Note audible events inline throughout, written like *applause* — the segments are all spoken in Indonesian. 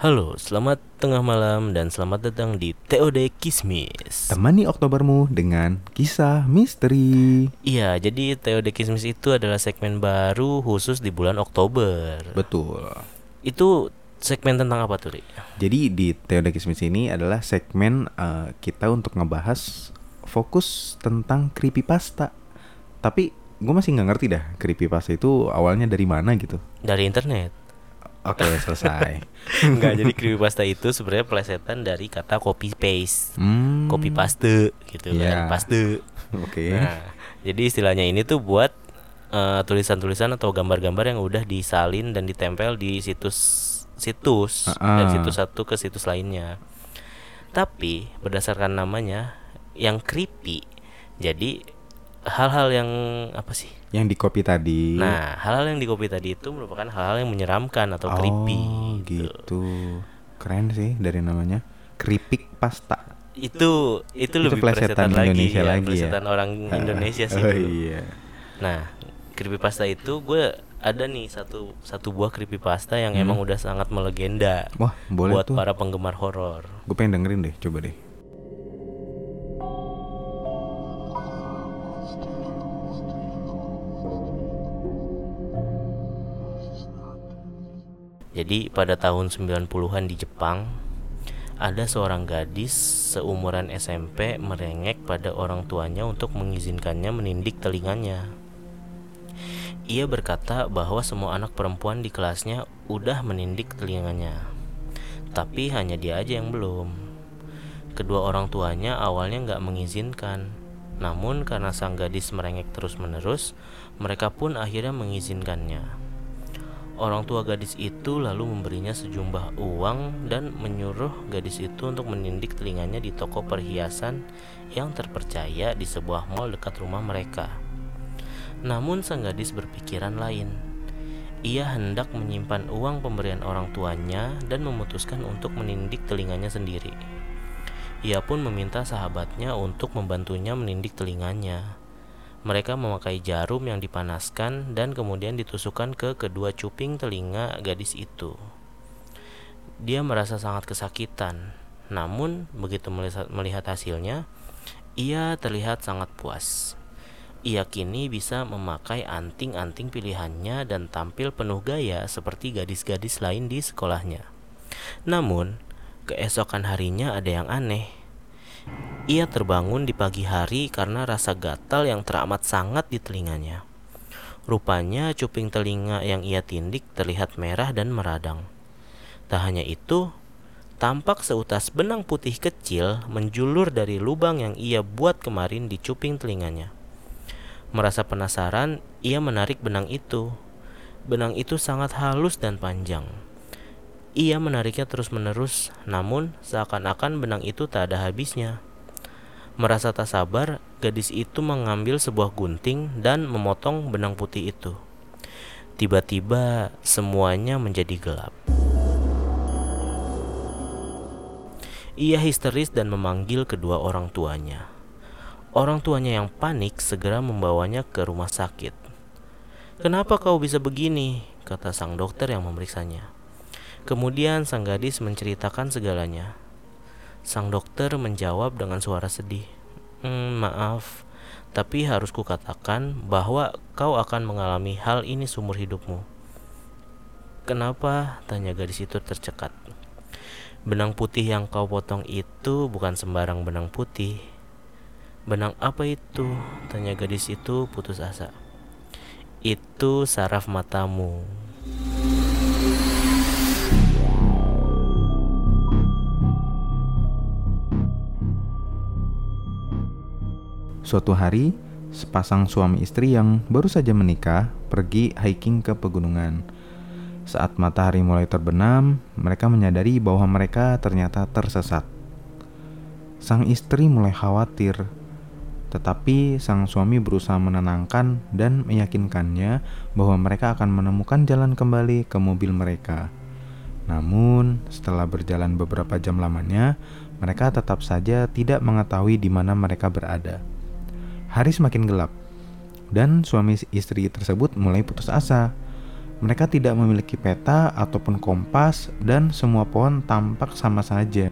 Halo, selamat tengah malam dan selamat datang di TOD Kismis. Temani Oktobermu dengan kisah misteri. Iya, jadi TOD Kismis itu adalah segmen baru khusus di bulan Oktober. Betul. Itu segmen tentang apa tuh, Ri? Jadi di Teode Kismis ini adalah segmen uh, kita untuk ngebahas fokus tentang creepypasta. Tapi gue masih nggak ngerti dah creepypasta itu awalnya dari mana gitu. Dari internet. Oke, selesai. *laughs* Enggak, jadi creepypasta itu sebenarnya plesetan dari kata copy paste. Hmm. Copy paste gitu Iya. kan, paste. Oke. Nah, jadi istilahnya ini tuh buat eh, tulisan-tulisan atau gambar-gambar yang udah disalin dan ditempel di situs-situs Ah-ah. dari situs satu ke situs lainnya. Tapi berdasarkan namanya yang creepy, jadi hal-hal yang apa sih? Yang di copy tadi. Nah, hal-hal yang di copy tadi itu merupakan hal-hal yang menyeramkan atau oh, creepy. gitu. Keren sih dari namanya. Keripik pasta. Itu itu lebih plesetan plesetan lagi, Indonesia ya, lagi ya. orang *laughs* Indonesia sih. Oh dulu. iya. Nah, creepypasta itu gue ada nih satu satu buah creepypasta yang Hmm. emang udah sangat melegenda Wah, boleh buat tuh. para penggemar horor. Gue pengen dengerin deh, coba deh. Jadi pada tahun 90-an di Jepang ada seorang gadis seumuran SMP merengek pada orang tuanya untuk mengizinkannya menindik telinganya. Ia berkata bahwa semua anak perempuan di kelasnya udah menindik telinganya. Tapi hanya dia aja yang belum. Kedua orang tuanya awalnya nggak mengizinkan. Namun karena sang gadis merengek terus-menerus, mereka pun akhirnya mengizinkannya. Orang tua gadis itu lalu memberinya sejumlah uang dan menyuruh gadis itu untuk menindik telinganya di toko perhiasan yang terpercaya di sebuah mall dekat rumah mereka. Namun sang gadis berpikiran lain. Ia hendak menyimpan uang pemberian orang tuanya dan memutuskan untuk menindik telinganya sendiri. Ia pun meminta sahabatnya untuk membantunya menindik telinganya. Mereka memakai jarum yang dipanaskan dan kemudian ditusukkan ke kedua cuping telinga gadis itu. Dia merasa sangat kesakitan, namun begitu melihat, hasilnya, ia terlihat sangat puas. Ia kini bisa memakai anting-anting pilihannya dan tampil penuh gaya seperti gadis-gadis lain di sekolahnya. Namun, keesokan harinya ada yang aneh. Ia terbangun di pagi hari karena rasa gatal yang teramat sangat di telinganya. Rupanya cuping telinga yang ia tindik terlihat merah dan meradang. Tak hanya itu, tampak seutas benang putih kecil menjulur dari lubang yang ia buat kemarin di cuping telinganya. Merasa penasaran, ia menarik benang itu. Benang itu sangat halus dan panjang. Ia menariknya terus-menerus, namun seakan-akan benang itu tak ada habisnya. Merasa tak sabar, gadis itu mengambil sebuah gunting dan memotong benang putih itu. Tiba-tiba semuanya menjadi gelap. Ia histeris dan memanggil kedua orang tuanya. Orang tuanya yang panik segera membawanya ke rumah sakit. "Kenapa kau bisa begini?" kata sang dokter yang memeriksanya. Kemudian sang gadis menceritakan segalanya. Sang dokter menjawab dengan suara sedih. "Hmm, maaf, tapi harus kukatakan bahwa kau akan mengalami hal ini seumur hidupmu." Kenapa? tanya gadis itu tercekat. Benang putih yang kau potong itu bukan sembarang benang putih. Benang apa itu? Tanya gadis itu putus asa. Itu saraf matamu. Suatu hari, sepasang suami istri yang baru saja menikah pergi hiking ke pegunungan. Saat matahari mulai terbenam, mereka menyadari bahwa mereka ternyata tersesat. Sang istri mulai khawatir, tetapi sang suami berusaha menenangkan dan meyakinkannya bahwa mereka akan menemukan jalan kembali ke mobil mereka. Namun, setelah berjalan beberapa jam lamanya, mereka tetap saja tidak mengetahui di mana mereka berada. Hari semakin gelap, dan suami istri tersebut mulai putus asa. Mereka tidak memiliki peta ataupun kompas, dan semua pohon tampak sama saja.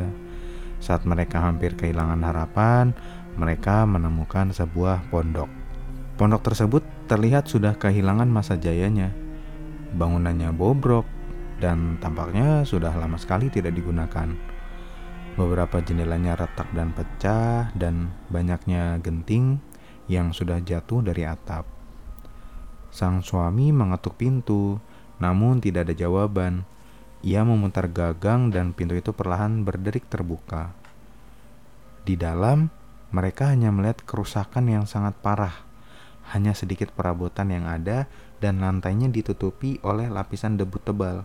Saat mereka hampir kehilangan harapan, mereka menemukan sebuah pondok. Pondok tersebut terlihat sudah kehilangan masa jayanya. Bangunannya bobrok dan tampaknya sudah lama sekali tidak digunakan. Beberapa jendelanya retak dan pecah, dan banyaknya genting yang sudah jatuh dari atap. Sang suami mengetuk pintu, namun tidak ada jawaban. Ia memutar gagang dan pintu itu perlahan berderik terbuka. Di dalam, mereka hanya melihat kerusakan yang sangat parah. Hanya sedikit perabotan yang ada dan lantainya ditutupi oleh lapisan debu tebal.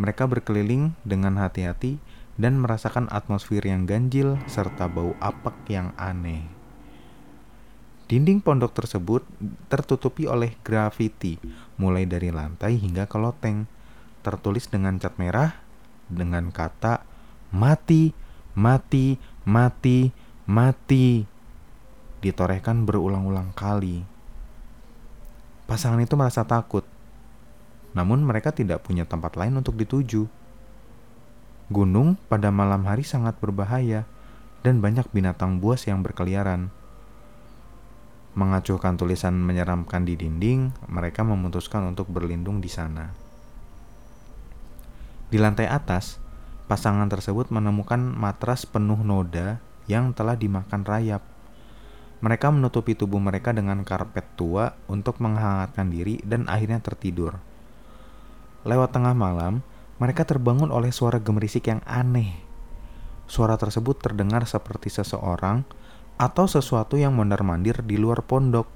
Mereka berkeliling dengan hati-hati dan merasakan atmosfer yang ganjil serta bau apak yang aneh. Dinding pondok tersebut tertutupi oleh grafiti, mulai dari lantai hingga ke loteng, tertulis dengan cat merah dengan kata mati, mati, mati, mati. Ditorehkan berulang-ulang kali. Pasangan itu merasa takut, namun mereka tidak punya tempat lain untuk dituju. Gunung pada malam hari sangat berbahaya dan banyak binatang buas yang berkeliaran. Mengacuhkan tulisan menyeramkan di dinding, mereka memutuskan untuk berlindung di sana. Di lantai atas, pasangan tersebut menemukan matras penuh noda yang telah dimakan rayap. Mereka menutupi tubuh mereka dengan karpet tua untuk menghangatkan diri dan akhirnya tertidur. Lewat tengah malam, mereka terbangun oleh suara gemerisik yang aneh. Suara tersebut terdengar seperti seseorang atau sesuatu yang mondar-mandir di luar pondok.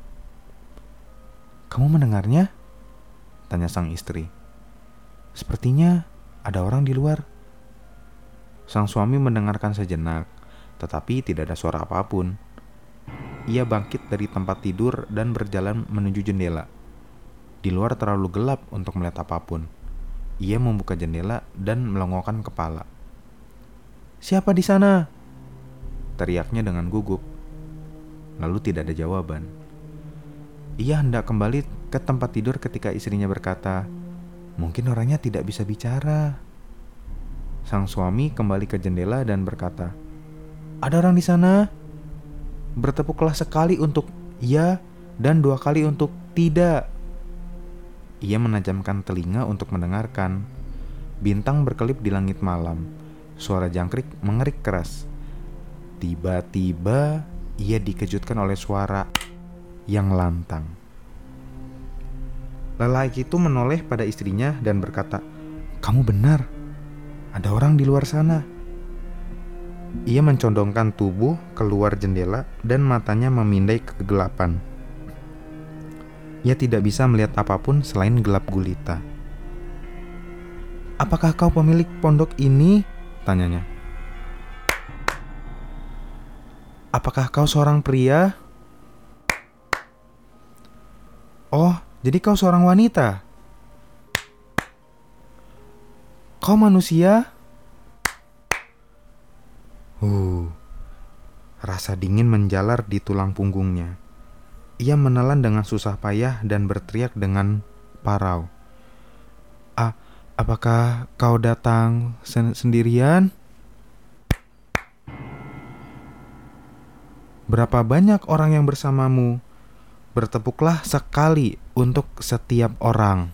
"Kamu mendengarnya?" tanya sang istri. "Sepertinya ada orang di luar." Sang suami mendengarkan sejenak, tetapi tidak ada suara apa pun. Ia bangkit dari tempat tidur dan berjalan menuju jendela. Di luar terlalu gelap untuk melihat apa pun. Ia membuka jendela dan melongokkan kepala. "Siapa di sana?" teriaknya dengan gugup lalu tidak ada jawaban. Ia hendak kembali ke tempat tidur ketika istrinya berkata, "Mungkin orangnya tidak bisa bicara." Sang suami kembali ke jendela dan berkata, "Ada orang di sana." Bertepuklah sekali untuk "ya" dan dua kali untuk "tidak". Ia menajamkan telinga untuk mendengarkan. Bintang berkelip di langit malam. Suara jangkrik mengerik keras. Tiba-tiba ia dikejutkan oleh suara yang lantang. Lelaki itu menoleh pada istrinya dan berkata, "Kamu benar, ada orang di luar sana." Ia mencondongkan tubuh keluar jendela dan matanya memindai ke kegelapan. Ia tidak bisa melihat apa pun selain gelap gulita. "Apakah kau pemilik pondok ini?" tanyanya. Apakah kau seorang pria? Oh, jadi kau seorang wanita. Kau manusia? Uh, rasa dingin menjalar di tulang punggungnya. Ia menelan dengan susah payah dan berteriak dengan parau. Ah, apakah kau datang sen sendirian? Berapa banyak orang yang bersamamu? Bertepuklah sekali untuk setiap orang.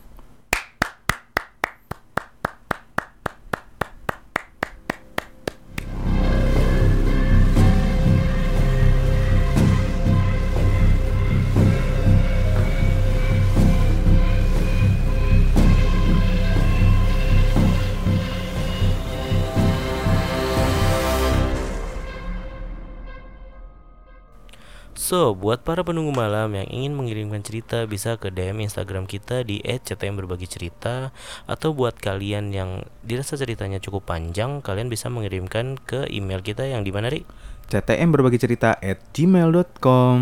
So, buat para penunggu malam yang ingin mengirimkan cerita bisa ke DM Instagram kita di @ctmberbagicerita atau buat kalian yang dirasa ceritanya cukup panjang, kalian bisa mengirimkan ke email kita yang di mana, Ri? ctm berbagi cerita at gmail.com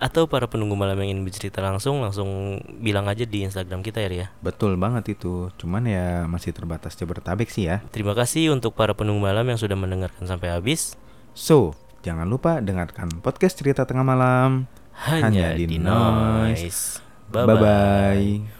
Atau para penunggu malam yang ingin bercerita langsung, langsung bilang aja di Instagram kita ya, Ri ya. Betul banget itu, cuman ya masih terbatas Jabodetabek sih ya. Terima kasih untuk para penunggu malam yang sudah mendengarkan sampai habis. So, jangan lupa dengarkan podcast cerita tengah malam Hanya, Hanya di di Noise. Noise. Bye-bye. Bye bye.